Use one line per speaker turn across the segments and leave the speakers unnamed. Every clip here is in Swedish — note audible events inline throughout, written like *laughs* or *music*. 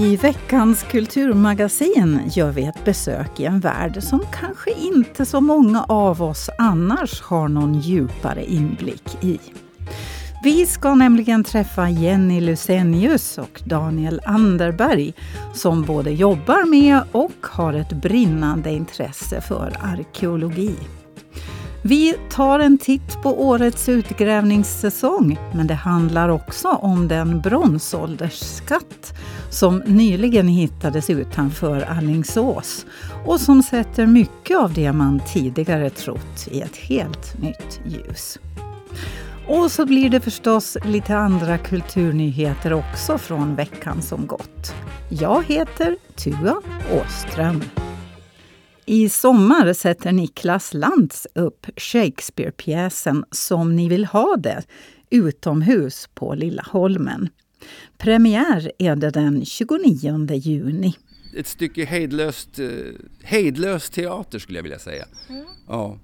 I veckans kulturmagasin gör vi ett besök i en värld som kanske inte så många av oss annars har någon djupare inblick i. Vi ska nämligen träffa Jenny Lusenius och Daniel Anderberg som både jobbar med och har ett brinnande intresse för arkeologi. Vi tar en titt på årets utgrävningssäsong men det handlar också om den bronsåldersskatt som nyligen hittades utanför Allingsås och som sätter mycket av det man tidigare trott i ett helt nytt ljus. Och så blir det förstås lite andra kulturnyheter också från veckan som gått. Jag heter Tua Åström. I sommar sätter Niklas Lantz upp Shakespeare-pjäsen Som ni vill ha det utomhus på Lilla Holmen. Premiär är det den 29 juni.
Ett stycke hejdlöst, eh, hejdlös teater skulle jag vilja säga. Mm. Ja.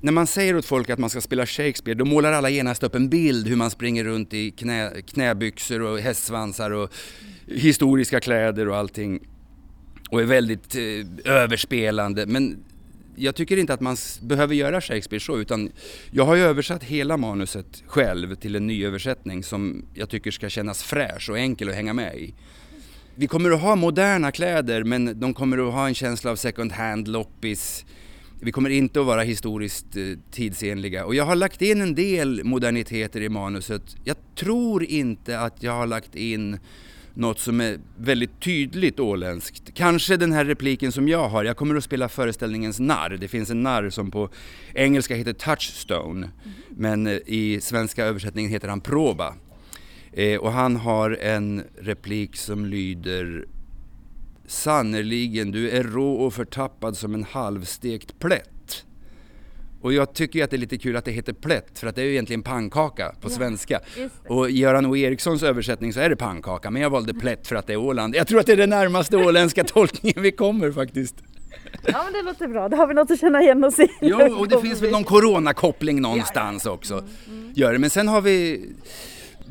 När man säger åt folk att man ska spela Shakespeare då målar alla genast upp en bild hur man springer runt i knä, knäbyxor och hästsvansar och historiska kläder och allting och är väldigt eh, överspelande. Men jag tycker inte att man behöver göra Shakespeare så utan jag har ju översatt hela manuset själv till en ny översättning som jag tycker ska kännas fräsch och enkel att hänga med i. Vi kommer att ha moderna kläder men de kommer att ha en känsla av second hand, loppis. Vi kommer inte att vara historiskt eh, tidsenliga och jag har lagt in en del moderniteter i manuset. Jag tror inte att jag har lagt in något som är väldigt tydligt åländskt. Kanske den här repliken som jag har, jag kommer att spela föreställningens narr. Det finns en narr som på engelska heter Touchstone, mm. men eh, i svenska översättningen heter han Proba. Eh, och han har en replik som lyder Sannerligen, du är rå och förtappad som en halvstekt plätt. Och jag tycker att det är lite kul att det heter plätt för att det är ju egentligen pannkaka på ja, svenska. Och i Göran O Erikssons översättning så är det pannkaka men jag valde plätt för att det är Åland. Jag tror att det är den närmaste åländska *laughs* tolkningen vi kommer faktiskt.
Ja men det låter bra, då har vi något att känna igen oss i.
Jo och det finns väl någon coronakoppling någonstans ja, ja. också. Mm, mm. Gör det. Men sen har vi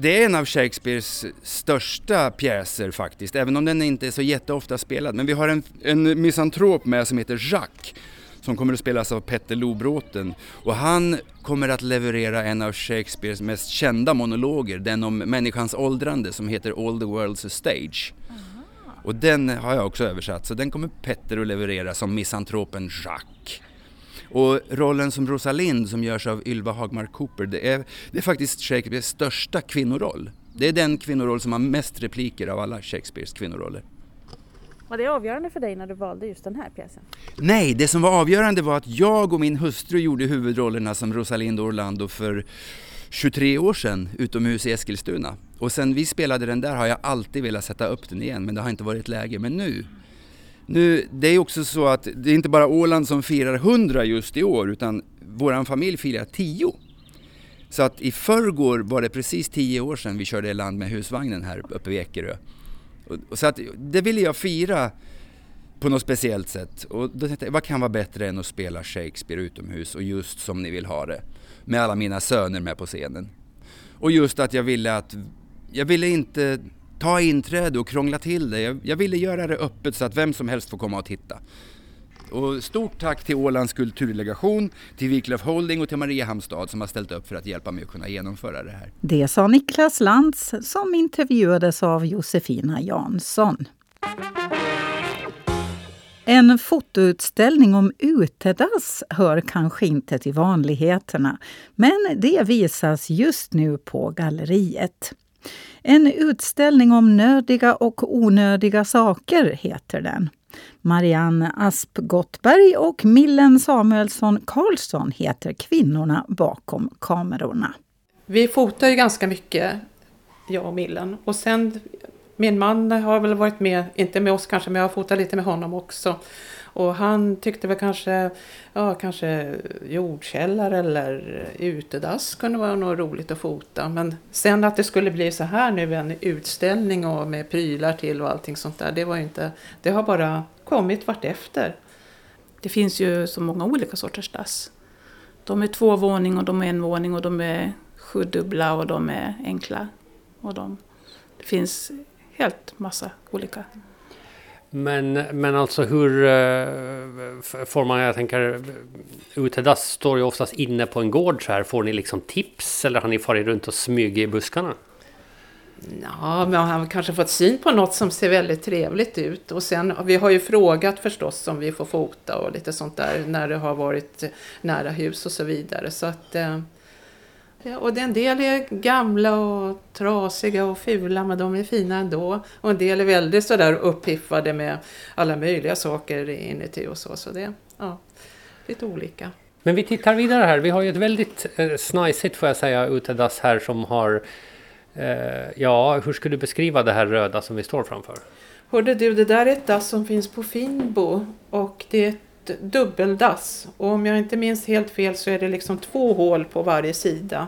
det är en av Shakespeares största pjäser faktiskt, även om den inte är så jätteofta spelad. Men vi har en, en misantrop med som heter Jacques som kommer att spelas av Petter Lobråten. Och han kommer att leverera en av Shakespeares mest kända monologer, den om människans åldrande som heter All the World's a Stage. Aha. Och den har jag också översatt, så den kommer Petter att leverera som misantropen Jacques. Och rollen som Rosalind som görs av Ylva Hagmark Cooper, det är, det är faktiskt Shakespeares största kvinnoroll. Det är den kvinnoroll som har mest repliker av alla Shakespeares kvinnoroller.
Var det avgörande för dig när du valde just den här pjäsen?
Nej, det som var avgörande var att jag och min hustru gjorde huvudrollerna som Rosalind Orlando för 23 år sedan utomhus i Eskilstuna. Och sen vi spelade den där har jag alltid velat sätta upp den igen men det har inte varit läge. Men nu, nu det är också så att det är inte bara Åland som firar 100 just i år utan våran familj firar 10. Så att i förrgår var det precis 10 år sedan vi körde i land med husvagnen här uppe vid Ekerö. Och, så att, det ville jag fira på något speciellt sätt. Och då tänkte jag, vad kan vara bättre än att spela Shakespeare utomhus och just som ni vill ha det. Med alla mina söner med på scenen. Och just att jag ville att, jag ville inte ta inträde och krångla till det. Jag, jag ville göra det öppet så att vem som helst får komma och titta. Och stort tack till Ålands kulturdelegation, till Wiklöf Holding och till Mariehamnstad som har ställt upp för att hjälpa mig att kunna genomföra det här.
Det sa Niklas Lantz som intervjuades av Josefina Jansson. En fotoutställning om utedass hör kanske inte till vanligheterna, men det visas just nu på galleriet. En utställning om nödiga och onödiga saker heter den. Marianne Asp Gottberg och Millen Samuelsson Karlsson heter kvinnorna bakom kamerorna.
Vi fotar ju ganska mycket, jag och Millen. Och sen, min man har väl varit med, inte med oss kanske, men jag har fotat lite med honom också. Och han tyckte väl kanske, ja kanske jordkällare eller utedass kunde vara något roligt att fota. Men sen att det skulle bli så här nu, en utställning och med prylar till och allting sånt där, det var inte, det har bara kommit vartefter.
Det finns ju så många olika sorters dass. De är två våning och de är en våning och de är sjudubbla och de är enkla. Och de, det finns helt massa olika.
Men, men alltså hur uh, får man, jag tänker, utedass står ju oftast inne på en gård så här. Får ni liksom tips eller har ni farit runt och smugit i buskarna?
Ja, men han har kanske fått syn på något som ser väldigt trevligt ut. Och sen, vi har ju frågat förstås om vi får fota och lite sånt där när det har varit nära hus och så vidare. Så att, eh, och en del är gamla och trasiga och fula men de är fina ändå. Och en del är väldigt sådär uppiffade med alla möjliga saker inuti och så. Så det ja, lite olika.
Men vi tittar vidare här. Vi har ju ett väldigt eh, snajsigt får jag säga utedass här som har eh, Ja, hur skulle du beskriva det här röda som vi står framför?
Hörde du, det där är ett dass som finns på Finbo och det är ett dubbeldass. Och om jag inte minns helt fel så är det liksom två hål på varje sida.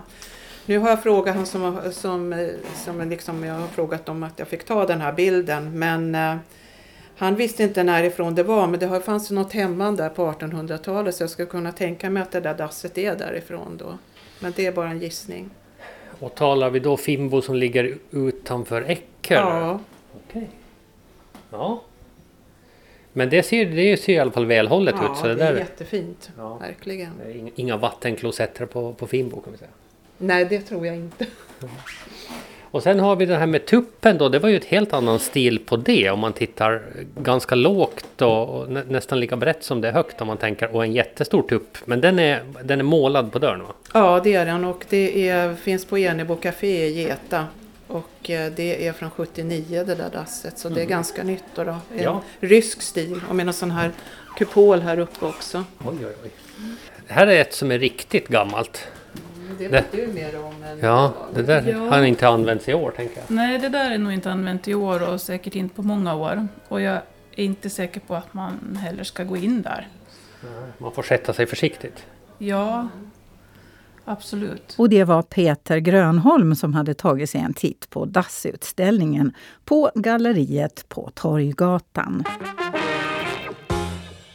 Nu har jag frågat han som, som, eh, som liksom jag har frågat om att jag fick ta den här bilden men eh, han visste inte närifrån det var men det har- fanns ju något hemman där på 1800-talet så jag skulle kunna tänka mig att det där dasset är därifrån då. Men det är bara en gissning.
Och talar vi då Fimbo som ligger utanför Äcker?
Ja,
Okej. Ja. Men det ser, det ser i alla fall välhållet
ja
ut. Så det
det är
där,
jättefint.
Ja.
Verkligen.
inga- vattenklosetter på, på Fimbo kan vi säga.
Nej, det tror jag inte. *laughs*
Och sen har vi det här med tuppen då. Det var ju ett helt annan stil på det. Om man tittar ganska lågt och, och nä, nästan lika brett som det är högt om man tänker. Och en jättestor tupp. Men den är, den är målad på dörren va?
Ja, det är den och det är, finns på Enebo Café i Geta. Och eh, det är från 79 det där dasset, så det är ganska nytt då. då. En
Ja.
rysk stil och med en sån här kupol här uppe också.
Oj, oj, oj. Det här är ett som är riktigt gammalt.
Det
vet
du mer om än
Ja, det där
Ja.
har inte använts i år tänker jag.
Nej, det där är nog inte använt i år och säkert inte på många år. Och jag är inte säker på att man heller ska gå in där.
Man får sätta sig försiktigt.
Ja, absolut.
Och det var Peter Grönholm som hade tagit sig en titt på dassutställningen på galleriet på Torggatan.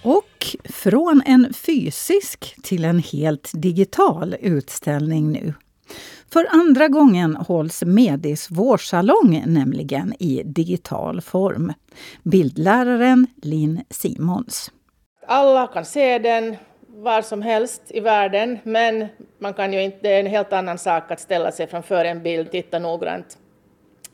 Och från en fysisk till en helt digital utställning nu. För andra gången hålls Medis vårsalong nämligen i digital form. Bildläraren Linn Simons.
Alla kan se den var som helst i världen, men man kan ju inte, det är en helt annan sak att ställa sig framför en bild, titta noggrant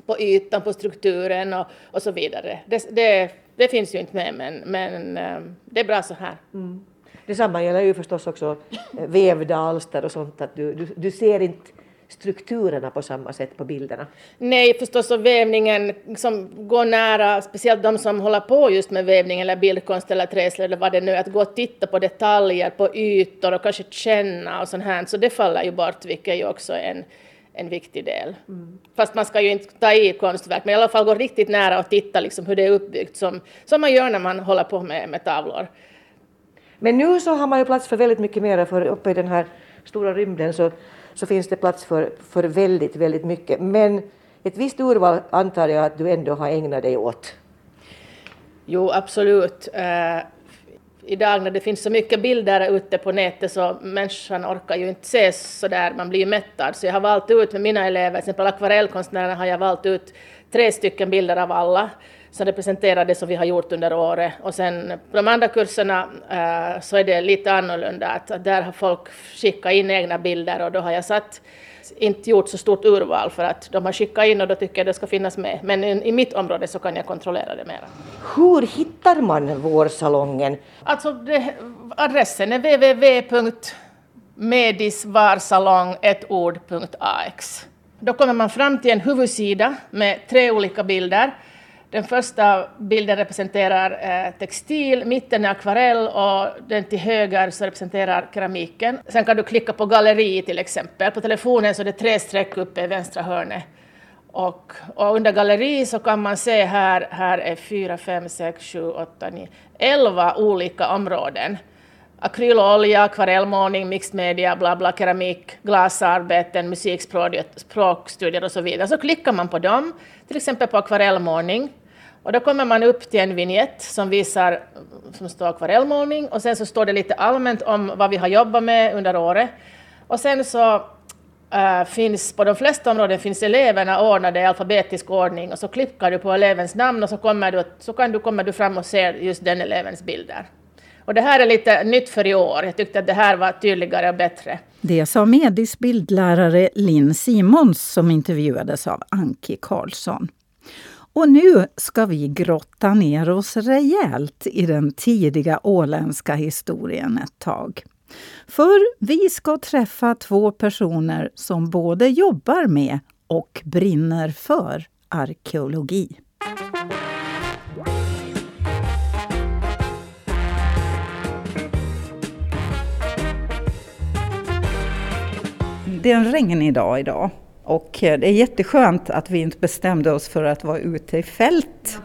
på ytan, på strukturen och, och så vidare. Det, det, det finns ju inte med, men, men ehm, det är bra så här. Mm.
Detsamma gäller ju förstås också eh, vävda alster och sånt, att du, du, du ser inte strukturerna på samma sätt på bilderna.
Nej, förstås och vävningen som går nära, speciellt de som håller på just med vävning eller bildkonst eller träslöjd eller vad det nu är, att gå och titta på detaljer, på ytor och kanske känna och sånt här, så det faller ju bort, vilket är ju också en, en viktig del. Fast man ska ju inte ta i konstverk, men i alla fall gå riktigt nära och titta liksom hur det är uppbyggt, som, som man gör när man håller på med, med tavlor.
Men nu så har man ju plats för väldigt mycket mer, för uppe i den här stora rymden så, så finns det plats för, för väldigt, väldigt mycket. Men ett visst urval antar jag att du ändå har ägnat dig åt.
Jo, absolut. Uh, idag när det finns så mycket bilder ute på nätet så människan orkar ju inte ses, så där, man blir ju mättad. Så jag har valt ut med mina elever, till exempel akvarellkonstnärerna har jag valt ut tre stycken bilder av alla som representerar det som vi har gjort under året. Och sen på de andra kurserna eh, så är det lite annorlunda, att, att där har folk skickat in egna bilder och då har jag satt inte gjort så stort urval för att de har skickat in och då tycker jag det ska finnas med. Men i, i mitt område så kan jag kontrollera det mera.
Hur hittar man vårsalongen?
Alltså det, adressen är www.medisvarsalong.ax. Då kommer man fram till en huvudsida med tre olika bilder. Den första bilden representerar eh, textil, mitten är akvarell och den till höger så representerar keramiken. Sen kan du klicka på galleri till exempel. På telefonen så är det tre streck uppe i vänstra hörnet. Och, och under galleri så kan man se här, här är fyra, fem, sex, sju, åtta, nio, elva olika områden. Akrylolja, akvarellmålning, mixed media, bla bla, keramik, glasarbeten, musikspråk, språkstudier och så vidare. Så klickar man på dem, till exempel på akvarellmålning. Och då kommer man upp till en vignett som visar, som står akvarellmålning och sen så står det lite allmänt om vad vi har jobbat med under året. Och sen så äh, finns på de flesta områden finns eleverna ordnade i alfabetisk ordning och så klickar du på elevens namn och så, kommer du, så kan du, kommer du fram och ser just den elevens bilder. Och det här är lite nytt för i år. Jag tyckte att det här var tydligare och bättre.
Det sa Medis bildlärare Linn Simons som intervjuades av Anki Karlsson. Och nu ska vi grotta ner oss rejält i den tidiga åländska historien ett tag. För vi ska träffa två personer som både jobbar med och brinner för arkeologi. Det är en regnig dag idag och det är jätteskönt att vi inte bestämde oss för att vara ute i fält.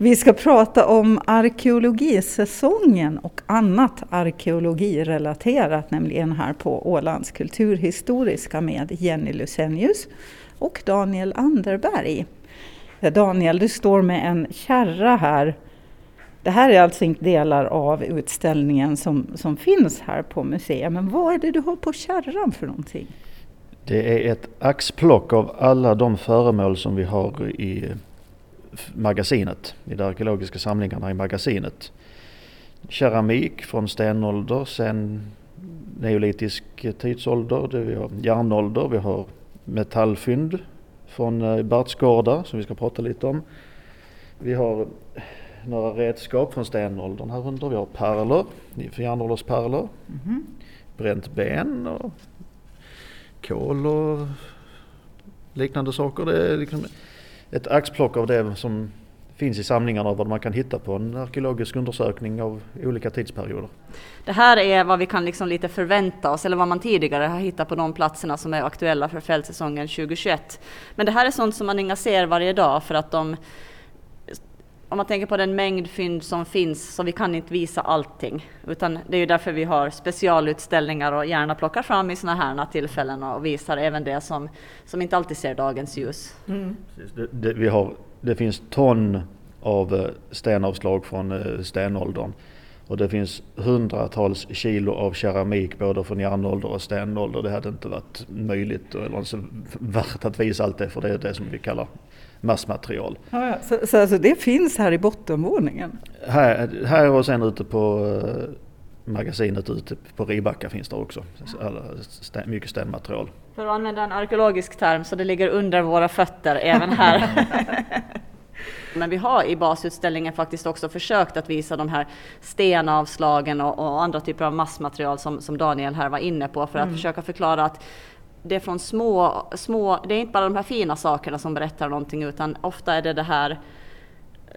Vi ska prata om arkeologisäsongen och annat arkeologirelaterat, nämligen här på Ålands kulturhistoriska med Jenny Lusenius och Daniel Anderberg. Daniel, du står med en kärra här. Det här är alltså inte delar av utställningen som, som finns här på museet, men vad är det du har på kärran för någonting?
Det är ett axplock av alla de föremål som vi har i magasinet, i de arkeologiska samlingarna i magasinet. Keramik från stenålder, sen neolitisk tidsålder, vi har järnålder, vi har metallfynd från eh, Bartsgårda som vi ska prata lite om. Vi har några redskap från stenåldern här under. Vi har pärlor, järnålderspärlor, mm -hmm. bränt ben och kol och liknande saker. Det är liksom ett axplock av det som finns i samlingarna och vad man kan hitta på en arkeologisk undersökning av olika tidsperioder.
Det här är vad vi kan liksom lite förvänta oss eller vad man tidigare har hittat på de platserna som är aktuella för fältsäsongen 2021. Men det här är sånt som man inga ser varje dag för att de om man tänker på den mängd fynd som finns, så vi kan inte visa allting. Utan det är ju därför vi har specialutställningar och gärna plockar fram i sådana här tillfällen och visar även det som, som inte alltid ser dagens ljus. Mm.
Det, det, vi har, det finns ton av eh, stenavslag från eh, stenåldern. Och det finns hundratals kilo av keramik både från järnålder och stenålder. Det hade inte varit möjligt eller ens värt att visa allt det för det är det som vi kallar massmaterial.
Ja, så, så alltså det finns här i bottenvåningen?
Här, här och sen ute på uh, magasinet ute på Ribacka finns det också Alla, sten, mycket stenmaterial.
För att använda en arkeologisk term så det ligger under våra fötter även här. *laughs* Men vi har i basutställningen faktiskt också försökt att visa de här stenavslagen och, och andra typer av massmaterial som, som Daniel här var inne på för att mm. försöka förklara att det är från små, små, det är inte bara de här fina sakerna som berättar någonting utan ofta är det det här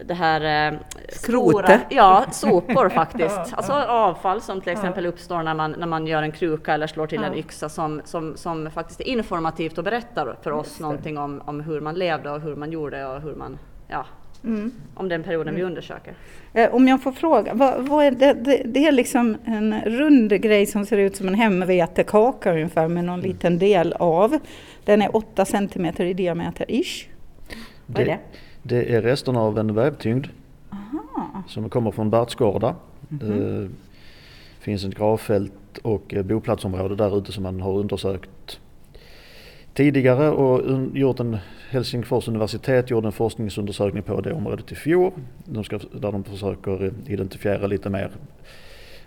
det här
eh, Skrote?
ja, sopor *laughs* faktiskt. Alltså avfall som till exempel uppstår när man, när man gör en kruka eller slår till en yxa som, som, som faktiskt är informativt och berättar för oss någonting om, om hur man levde och hur man gjorde och hur man, ja, Mm. om den perioden mm. vi undersöker.
Eh, om jag får fråga, vad, vad är det, det, det, är liksom en rund grej som ser ut som en hemvetekaka ungefär med någon mm. liten del av. Den är 8 cm i diameter ish. Vad är det?
Det är resterna av en vävtyngd Aha. som kommer från Bertsgårda. Mm -hmm. Det finns ett gravfält och boplatsområde där ute som man har undersökt tidigare och gjort en Helsingfors universitet gjorde en forskningsundersökning på det området i fjol. De ska, där de försöker identifiera lite mer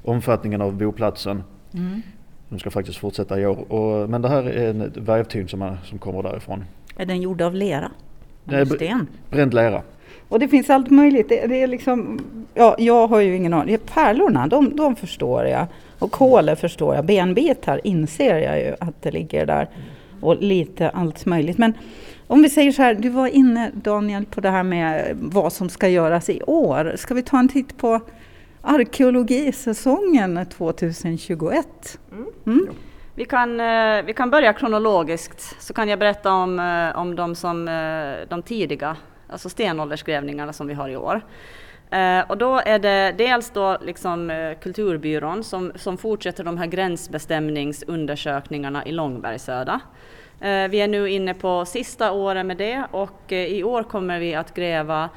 omfattningen av boplatsen. Mm. De ska faktiskt fortsätta i år. Och, men det här är en vävtyngd som, som kommer därifrån.
Är den gjord av lera?
Nej, sten? Bränd lera.
Och det finns allt möjligt. Det, det, är liksom, ja, jag har ju ingen aning. Pärlorna, de, de förstår jag. Och kolet förstår jag. Benbitar inser jag ju att det ligger där. Och lite allt möjligt. Men om vi säger så här, du var inne Daniel på det här med vad som ska göras i år. Ska vi ta en titt på arkeologisäsongen 2021? Mm.
Mm. Vi, kan, eh, vi kan börja kronologiskt, så kan jag berätta om, eh, om de, som, eh, de tidiga, alltså stenåldersgrävningarna som vi har i år. Och då är det dels då liksom Kulturbyrån som, som fortsätter de här gränsbestämningsundersökningarna i Långbergsöda. Eh, vi är nu inne på sista året med det och eh, i år kommer vi att gräva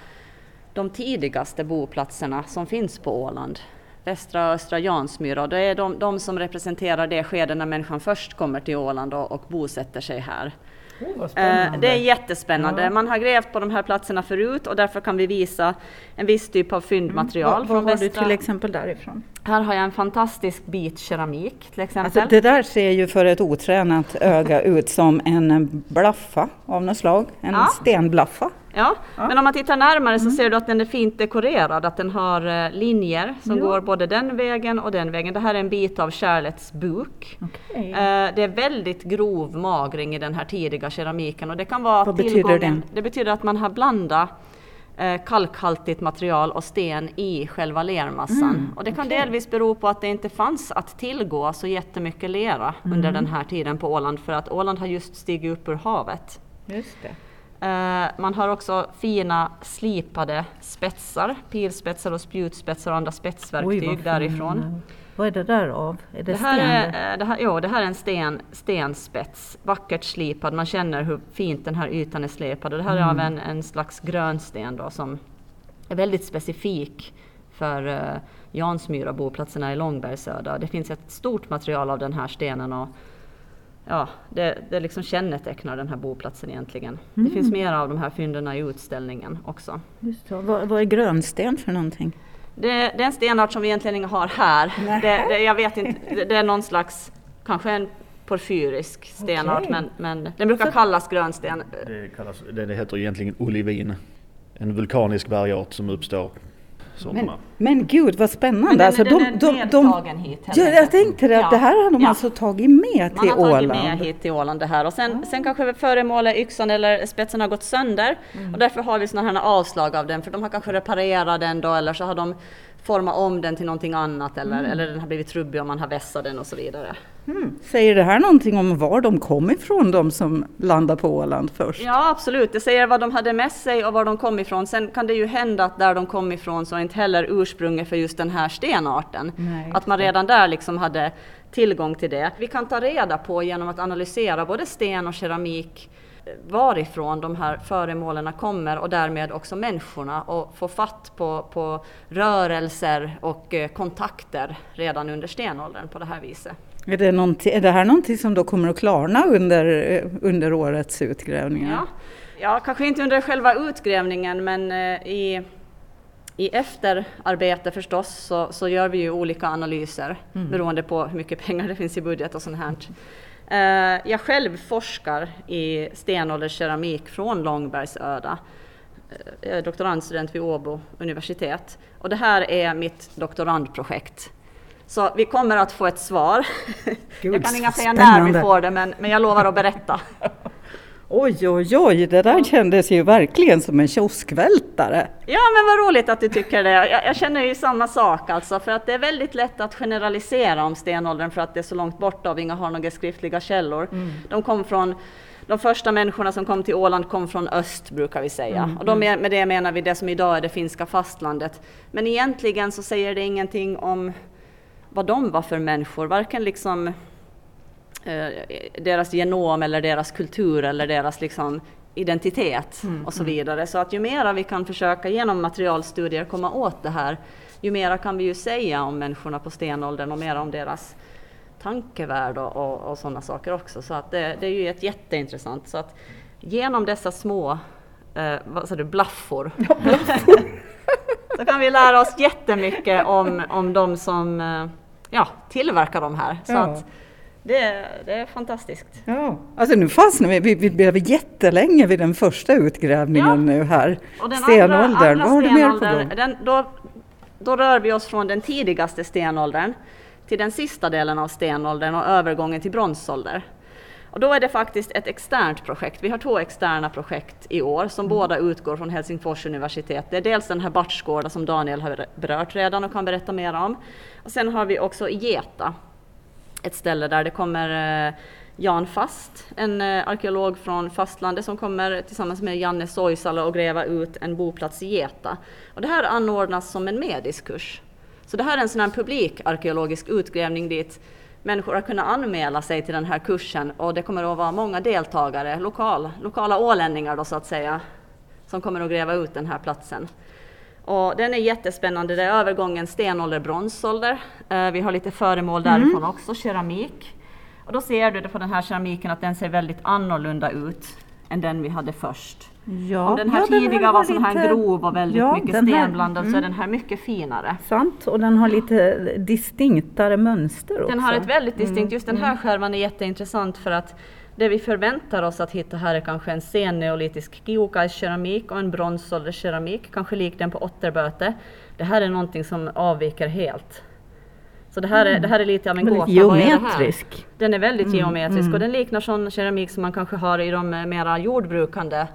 de tidigaste boplatserna som finns på Åland. västra och östra Jansmyra. Det är de, de som representerar det skede när människan först kommer till Åland och, och bosätter sig här.
Oh,
det är jättespännande. Ja. Man har grävt på de här platserna förut och därför kan vi visa en viss typ av fyndmaterial. Mm.
Vad, vad har du till exempel därifrån?
Här har jag en fantastisk bit keramik till exempel.
Alltså, det där ser ju för ett otränat öga ut som en blaffa av något slag, en ja. stenblaffa.
Ja. ja. men om man tittar närmare så mm. ser du att den är fint dekorerad, att den har uh, linjer som ja. går både den vägen och den vägen. Det här är en bit av kärlets buk. Okay. Eh, det är väldigt grov magring i den här tidiga keramiken och det kan vara
Vad betyder det?
Det betyder att man har blandat kalkhaltigt material och sten i själva lermassan. Mm, och det kan okay. delvis bero på att det inte fanns att tillgå så jättemycket lera mm. under den här tiden på Åland för att Åland har just stigit upp ur havet.
Just det.
Uh, man har också fina slipade spetsar, pilspetsar och spjutspetsar och andra spetsverktyg Oj, därifrån.
Vad är det där av? Är det,
det här sten? Är, eh, det här, jo, det här är en sten, stenspets, vackert slipad. Man känner hur fint den här ytan är slipad. Och det här mm. är av en, en slags grönsten då, som är väldigt specifik för uh, Jansmyra, boplatserna i Långbergsöda. Det finns ett stort material av den här stenen och ja, det, det liksom kännetecknar den här boplatsen egentligen. Mm. Det finns mer av de här fynden i utställningen också.
Just. Vad, vad är grönsten för någonting?
Det, det, är en stenart som vi egentligen inte har här. Det, det, jag vet inte, det, är någon slags, kanske en porfyrisk stenart, okay. men, men den brukar kallas grönsten.
Det, kallas, det heter egentligen olivin, en vulkanisk bergart som uppstår
men, men gud vad spännande! Men
den, alltså, den, de, den de, de, hit.
Ja, jag tänkte det, ja. det här har de ja. alltså tagit med till Åland. Man har tagit
med hit till Åland det här och sen, ah. sen kanske föremålet, yxan eller spetsen har gått sönder mm. och därför har vi sådana här avslag av den för de har kanske reparerat den då eller så har de forma om den till någonting annat eller, mm. eller den har blivit trubbig om man har vässat den och så vidare.
Mm. Säger det här någonting om var de kom ifrån, de som landade på Åland först?
Ja absolut, det säger vad de hade med sig och var de kom ifrån. Sen kan det ju hända att där de kom ifrån så är inte heller ursprunget för just den här stenarten. Nej, att man redan där liksom hade tillgång till det. Vi kan ta reda på genom att analysera både sten och keramik varifrån de här föremålen kommer och därmed också människorna och få fatt på, på rörelser och eh, kontakter redan under stenåldern på det här viset.
Är det, är det här någonting som då kommer att klarna under, eh, under årets utgrävningar?
Ja. ja, kanske inte under själva utgrävningen men eh, i, i efterarbete förstås så, så gör vi ju olika analyser mm. beroende på hur mycket pengar det finns i budget och sånt här. Eh, jag själv forskar i stenålderskeramik från Långbergsöda. Eh, jag är doktorandstudent vid Åbo universitet och det här är mitt doktorandprojekt. Så vi kommer att få ett svar. *laughs* Gud, jag kan inte säga när vi får det men, men jag lovar att berätta. *laughs*
Oj, oj, oj, det där kändes ju verkligen som en kioskvältare.
Ja, men vad roligt att du tycker det. Jag, jag, känner ju samma sak alltså, för att det är väldigt lätt att generalisera om stenåldern för att det är så långt borta och vi har några skriftliga källor. Mm. De kom från de första människorna som kom till Åland kom från öst brukar vi säga. Mm, och då med, med det menar vi det som idag är det finska fastlandet. Men egentligen så säger det ingenting om vad de var för människor, varken liksom deras genom eller deras kultur eller deras liksom identitet mm, och så mm. vidare. Så att ju mera vi kan försöka genom materialstudier komma åt det här, ju mera kan vi ju säga om människorna på stenåldern och mera om deras tankevärld och, och, och sådana saker också. Så att det, det, är ju ett jätteintressant. Så att genom dessa små eh, vad sa du, blaffor, *laughs* ja, blaffor. *laughs* så kan vi lära oss jättemycket om, om de som eh, ja, tillverkar de här. Så ja. att, det, det är fantastiskt.
Ja, alltså nu fastnar vi, vi, vi blev jättelänge vid den första utgrävningen ja. nu här. Och den stenåldern, andra, andra vad har du mer på gång?
Den, då, då rör vi oss från den tidigaste stenåldern till den sista delen av stenåldern och övergången till bronsålder. Och då är det faktiskt ett externt projekt. Vi har två externa projekt i år som mm. båda utgår från Helsingfors universitet. Det är dels den här Bartsgårda som Daniel har berört redan och kan berätta mer om. Och sen har vi också Geta ett ställe där det kommer eh, Jan Fast, en eh, arkeolog från fastlandet som kommer tillsammans med Janne Soisala och gräva ut en boplats i Geta. Och det här anordnas som en mediskurs. Så det här är en sån här publikarkeologisk utgrävning dit människor har kunnat anmäla sig till den här kursen och det kommer att vara många deltagare, lokal, lokala ålänningar då så att säga, som kommer att gräva ut den här platsen. Och den är jättespännande, det är övergången stenålder, bronsålder. Eh, vi har lite föremål därifrån också, keramik. Och då ser du på den här keramiken att den ser väldigt annorlunda ut än den vi hade först.
Ja,
Om den här
ja,
tidiga var sån här
lite-
grov och väldigt
ja,
mycket
den här-
stenblandad så är
mm.
den här mycket finare.
Sant, och den har lite distinktare mönster också.
Den har ett väldigt distinkt,
Mm,
just den här skärvan är jätteintressant för att det vi förväntar oss att hitta här är kanske en sen neolitisk kiokais-keramik och en bronsålderskeramik, kanske lik den på Otterböte. Det här är någonting som avviker helt. Så det här är, det här är lite av en gåta. Vad är
geometrisk.
Den är väldigt
Mm,
geometrisk
mm.
och den liknar sån keramik som man kanske har i de mera jordbrukande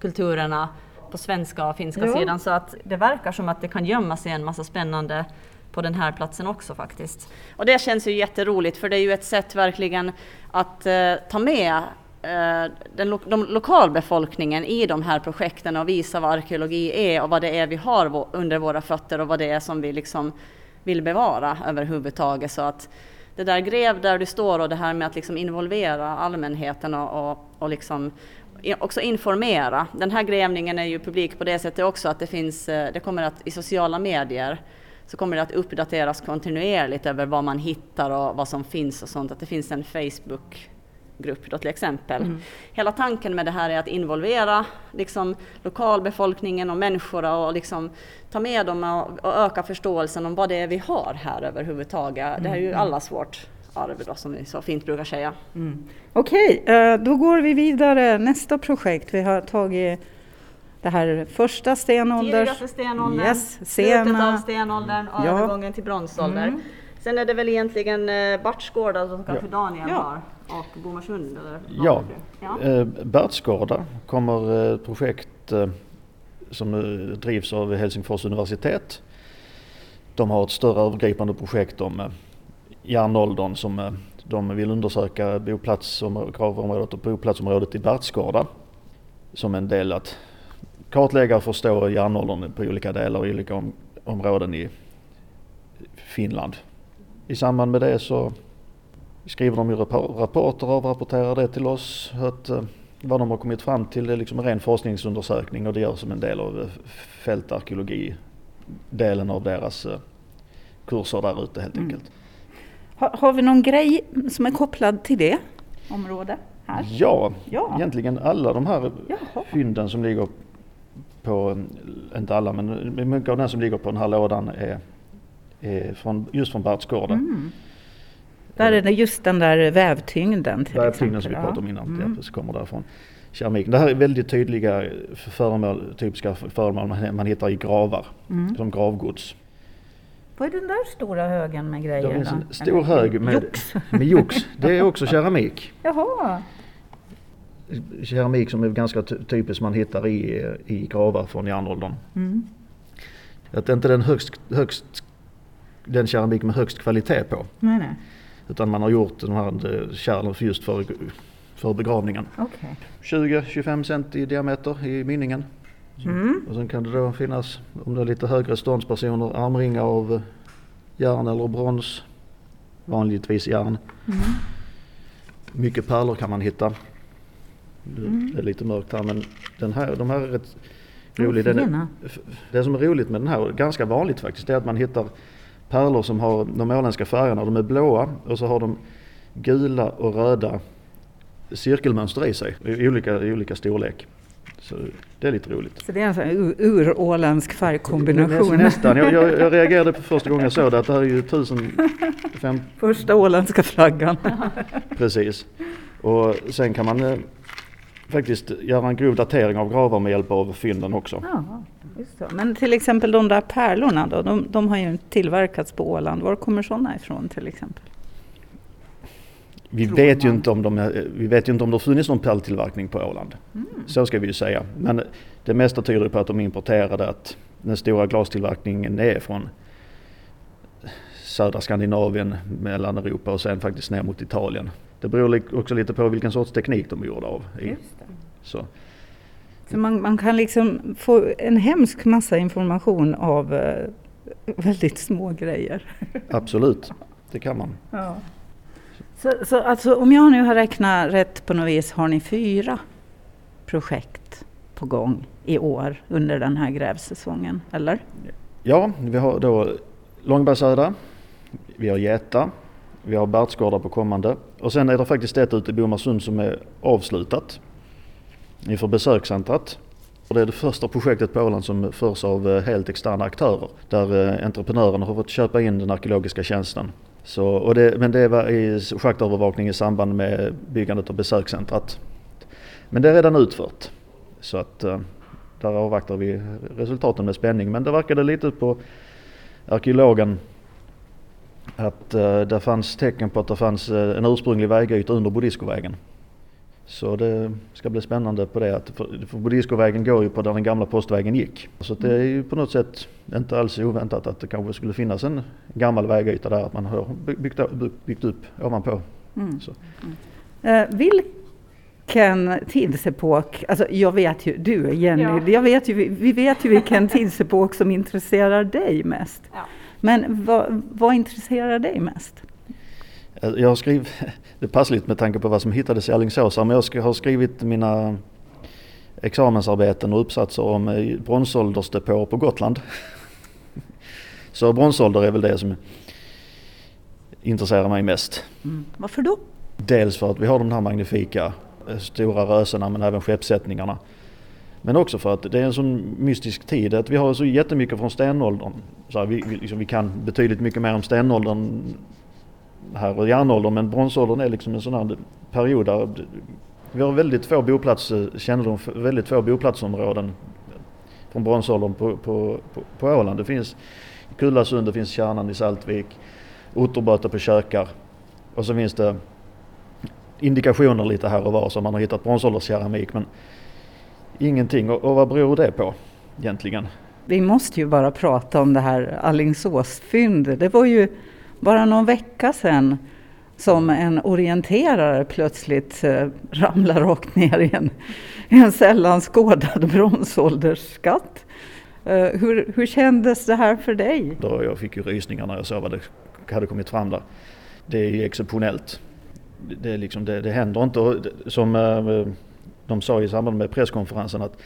kulturerna på svenska och finska
Ja.
sidan. Så att det verkar som att det kan gömma sig en massa spännande på den här platsen också faktiskt. Och det känns ju jätteroligt för det är ju ett sätt verkligen att eh, ta med eh, den lo- de lokalbefolkningen i de här projekten och visa vad arkeologi är och vad det är vi har under våra fötter och vad det är som vi liksom vill bevara överhuvudtaget. Så att det där grev där du står och det här med att liksom involvera allmänheten och, och, och liksom också informera. Den här grävningen är ju publik på det sättet också att det finns, eh, det kommer att i sociala medier så kommer det att uppdateras kontinuerligt över vad man hittar och vad som finns och sånt. Att det finns en Facebookgrupp då till exempel. Hela tanken med det här är att involvera liksom, lokalbefolkningen och människor och liksom, ta med dem och, och öka förståelsen om vad det är vi har här överhuvudtaget. Det här är ju allas vårt arv då, som vi så fint brukar säga.
Okej, eh, då går vi vidare. Nästa projekt. Vi har tagit det här första stenålders...
Stenåldern,
Yes,
slutet av
sena...
stenåldern och
Ja.
övergången till bronsålder.
Mm.
Sen är det väl egentligen eh, Bartsgårda som kanske Daniel
Ja.
har och Bomarsund eller?
Ja,
ja.
eh, Bertsgårda kommer eh, ett projekt eh, som drivs av Helsingfors universitet. De har ett större övergripande projekt om eh, järnåldern som de vill undersöka boplatsområ- gravområdet och boplatsområdet i Bertsgårda som en del att kartlägga och förstå järnåldern på olika delar och olika om, områden i Finland. I samband med det så skriver de ju rapporter och avrapporterar det till oss. Att, eh, vad de har kommit fram till är liksom en ren forskningsundersökning och det görs som en del av eh, fältarkeologi-delen av deras eh, kurser där ute helt
Mm.
enkelt.
Har, har vi någon grej som är kopplad till det området? Här?
Ja,
Ja.
egentligen alla de här
Jaha.
fynden som ligger på, inte alla men mycket av den som ligger på den här lådan är, är från, just från Bertsgårda.
Mm. Där är det just den där vävtyngden till
Vävtyngden som vi
exempel.
pratade om innan,
Mm.
ja, kommer därifrån. Keramiken. Det här är väldigt tydliga föremål, typiska föremål man, hittar i gravar,
Mm.
som gravgods.
Vad är den där stora högen med grejer
Det finns en
då?
stor hög med
Jox.
med jox. Det är också *laughs* keramik.
Jaha.
Keramik som är ganska ty- typiskt man hittar i, i gravar från järnåldern.
Mm.
Att inte den högst, högst den keramik med högst kvalitet på.
Nej, nej.
Utan man har gjort de här eh, kärlen just för, för begravningen.
Okej.
20-25 cent i diameter i mynningen.
Mm.
Och sen kan det då finnas, om det är lite högre ståndspersoner, armringar av eh, järn eller brons. Vanligtvis järn.
Mm.
Mycket pärlor kan man hitta.
Mm.
det är lite mörkt här men den här, de här är rätt roliga. Den det som är roligt med den här, ganska vanligt faktiskt, det är att man hittar pärlor som har de åländska färgerna. De är blåa och så har de gula och röda cirkelmönster i sig i olika, i olika storlek. Så det är lite roligt.
Så det är en sån här ur- uråländsk färgkombination.
Nä, nästan. Jag, jag, jag reagerade på första gången jag såg det att det här är ju tusen fem,
Första åländska flaggan.
precis. Och sen kan man eh, faktiskt göra en grov datering av gravar med hjälp av fynden också.
Ja, just det. Men till exempel de där pärlorna då, de, de har ju tillverkats på Åland. Var kommer sådana ifrån till exempel?
Vi
Tror
vet, ju inte om de, vi vet ju inte om det har funnits någon pärltillverkning på Åland. Så ska vi ju säga. Men det mesta tyder på att de importerade att den stora glastillverkningen är från södra Skandinavien, Mellaneuropa och sen faktiskt ner mot Italien. Det beror också lite på vilken sorts teknik de är gjorda av. Så.
Så man, man kan liksom få en hemsk massa information av eh, väldigt små grejer. *laughs*
Absolut, det kan man.
Så, så alltså, om jag nu har räknat rätt på något vis har ni fyra projekt på gång i år under den här grävsäsongen, eller?
Ja, vi har då Långbergsöda, vi har Geta, vi har Bertsgårdar på kommande och sen är det faktiskt ett ute i Bomarsund som är avslutat inför besökscentrat. Och det är det första projektet på Åland som förs av eh, helt externa aktörer där eh, entreprenörerna har fått köpa in den arkeologiska tjänsten. Så, och det, men det var i schaktövervakning i samband med byggandet av besökscentrat. Men det är redan utfört. Så att eh, där avvaktar vi resultaten med spänning. Men det verkade lite på arkeologen att uh, det fanns tecken på att det fanns uh, en ursprunglig vägyta under Bodiscovägen. Så det ska bli spännande på det. Att för, för Bodiscovägen går ju på där den gamla postvägen gick. Så det är ju på något sätt inte alls oväntat att det kanske skulle finnas en gammal vägyta där att man har byggt, byggt upp ovanpå. Mm.
Mm. Uh, vilken tidsepok, alltså jag vet ju, du Jenny, ja. jag vet ju, vi vet ju vilken *laughs* tidsepok som intresserar dig mest. Ja. Men vad, vad intresserar dig mest?
Jag har skrivit, *laughs* det passar lite med tanke på vad som hittades i Alingsås, men jag har skrivit mina examensarbeten och uppsatser om eh, bronsåldersdepåer på Gotland. *laughs* Så bronsålder är väl det som intresserar mig mest.
Mm. Varför då?
Dels för att vi har de här magnifika eh, stora rösena men även skeppssättningarna. Men också för att det är en sån mystisk tid att vi har så jättemycket från stenåldern. Så här, vi, vi, liksom, vi kan betydligt mycket mer om stenåldern här och järnåldern men bronsåldern är liksom en sån här period där vi har väldigt få boplatskännedom, väldigt få boplatsområden från bronsåldern på, på, på, på Åland. Det finns i Kullasund, det finns Kärnan i Saltvik, Otterböte på Kökar och så finns det indikationer lite här och var som man har hittat bronsålderskeramik men ingenting. Och, och vad beror det på egentligen?
Vi måste ju bara prata om det här Alingsåsfyndet. Det var ju bara någon vecka sedan som en orienterare plötsligt eh, ramlar rakt ner i en, en sällan skådad bronsåldersskatt. Eh, hur, hur kändes det här för dig?
Jag fick ju rysningar när jag såg vad det hade kommit fram där. Det är ju exceptionellt. Det, är liksom, det, det händer inte. Som eh, de sa i samband med presskonferensen att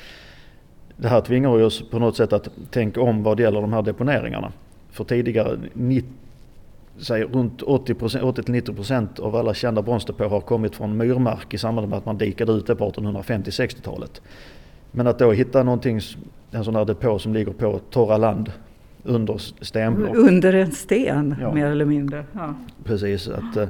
det här tvingar oss på något sätt att tänka om vad det gäller de här deponeringarna. För tidigare, 90, säg, runt 80-90% av alla kända bronsdepåer har kommit från myrmark i samband med att man dikade ut det på 1850-60-talet. Men att då hitta någonting, en sån här depå som ligger på torra land under stenblock.
Under en sten ja. mer eller mindre. Ja.
Precis, att eh,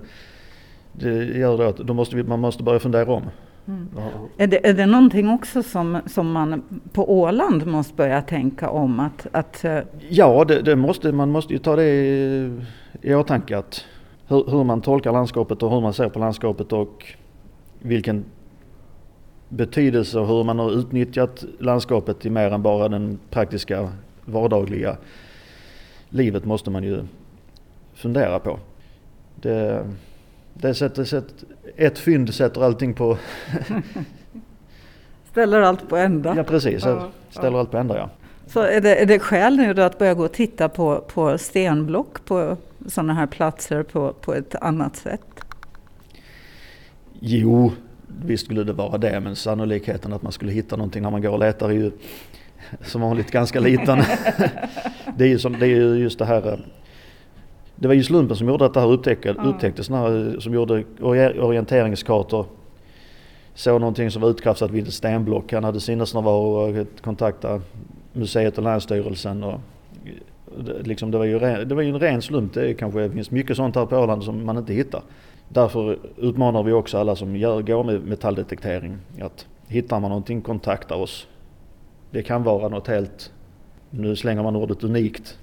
det gör då att då måste vi, man måste börja fundera om.
Mm. Är, det, är det någonting också som, som man på Åland måste börja tänka om? Att, att
eh, ja, det, det måste, man måste ju ta det i, i åtanke att hur, hur, man tolkar landskapet och hur man ser på landskapet och vilken betydelse och hur man har utnyttjat landskapet i mer än bara den praktiska vardagliga livet måste man ju fundera på. Det, det sätter, sätter, ett fynd sätter allting på... *laughs*
Ställer allt på ända.
Ja precis, ja, ställer ja. allt på ända ja.
Så är det, är det skäl nu då att börja gå och titta på, på stenblock på sådana här platser på, på ett annat sätt?
Jo, visst skulle det vara det men sannolikheten att man skulle hitta någonting när man går och letar är ju som vanligt ganska liten. *laughs* det, är ju som, det är just det här det var ju slumpen som gjorde att det här upptäcktes, mm. upptäcktes när, som gjorde orienteringskartor. Såg någonting som var utkastat vid ett stenblock. Han hade sinnesnärvaro och kontaktade museet och Länsstyrelsen. Och, liksom det, var ju ren, det var ju en ren slump. Det kanske finns mycket sånt här på Åland som man inte hittar. Därför utmanar vi också alla som gör, går med metalldetektering att hittar man någonting kontakta oss. Det kan vara något helt, nu slänger man ordet unikt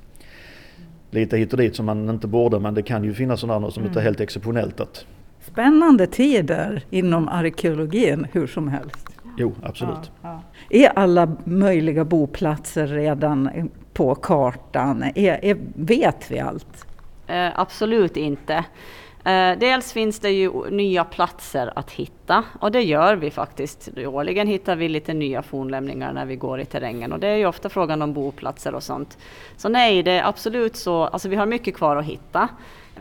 lite hit och dit som man inte borde men det kan ju finnas sådana som mm. inte är helt exceptionellt. Att...
Spännande tider inom arkeologin hur som helst.
Jo, absolut.
Ja, ja. Är alla möjliga boplatser redan på kartan? Är, är, vet vi allt?
Eh, absolut inte. Eh, dels finns det ju nya platser att hitta och det gör vi faktiskt. Årligen hittar vi lite nya fornlämningar när vi går i terrängen och det är ju ofta frågan om boplatser och sånt. Så nej, det är absolut så, alltså vi har mycket kvar att hitta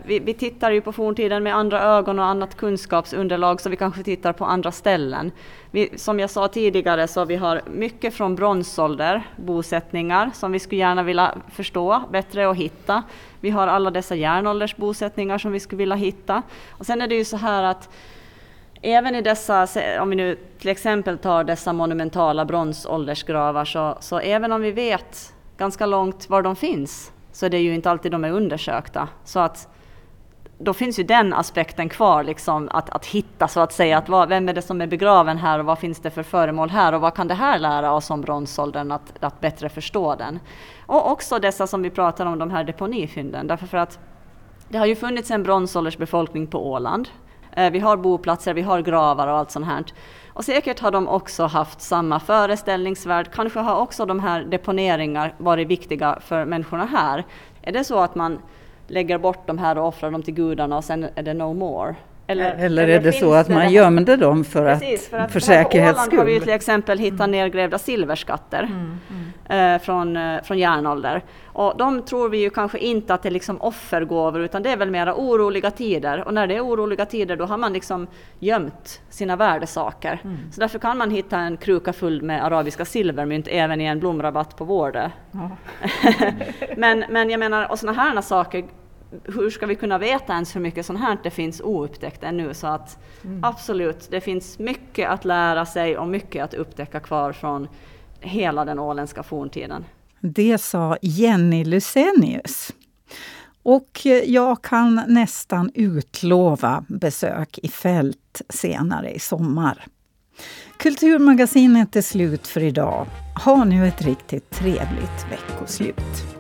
vi, vi, tittar ju på forntiden med andra ögon och annat kunskapsunderlag så vi kanske tittar på andra ställen. Vi, som jag sa tidigare så vi har mycket från bronsålder, bosättningar som vi skulle gärna vilja förstå bättre och hitta. Vi har alla dessa järnåldersbosättningar som vi skulle vilja hitta. Och sen är det ju så här att Även i dessa, om vi nu till exempel tar dessa monumentala bronsåldersgravar, så, så även om vi vet ganska långt var de finns, så är det ju inte alltid de är undersökta. Så att då finns ju den aspekten kvar, liksom, att, att hitta så att säga, att vad, vem är det som är begraven här och vad finns det för föremål här och vad kan det här lära oss om bronsåldern, att, att bättre förstå den. Och också dessa som vi pratar om, de här deponifynden, därför för att det har ju funnits en bronsåldersbefolkning på Åland. Eh, vi har boplatser, vi har gravar och allt sånt här. Och säkert har de också haft samma föreställningsvärld. Kanske har också de här deponeringar varit viktiga för människorna här. Är det så att man lägger bort de här och offrar dem till gudarna och sen är det no more?
Eller, eller, är det så att man gömde dem för Precis, att, för, att för säkerhets skull?
har vi till exempel hittat mm. nedgrävda silverskatter mm, mm. Eh, från, eh, från järnålder. Och de tror vi ju kanske inte att det är liksom offergåvor utan det är väl mera oroliga tider. Och när det är oroliga tider då har man liksom gömt sina värdesaker. Mm. Så därför kan man hitta en kruka full med arabiska silvermynt även i en blomrabatt på Vårdö. Ja. *laughs* men, men jag menar, och sådana här saker hur ska vi kunna veta ens hur mycket sånt här det finns oupptäckt ännu? Så att mm. absolut, det finns mycket att lära sig och mycket att upptäcka kvar från hela den åländska forntiden.
Det sa Jenny Lusenius. Och jag kan nästan utlova besök i fält senare i sommar. Kulturmagasinet är slut för idag. Ha nu ett riktigt trevligt veckoslut.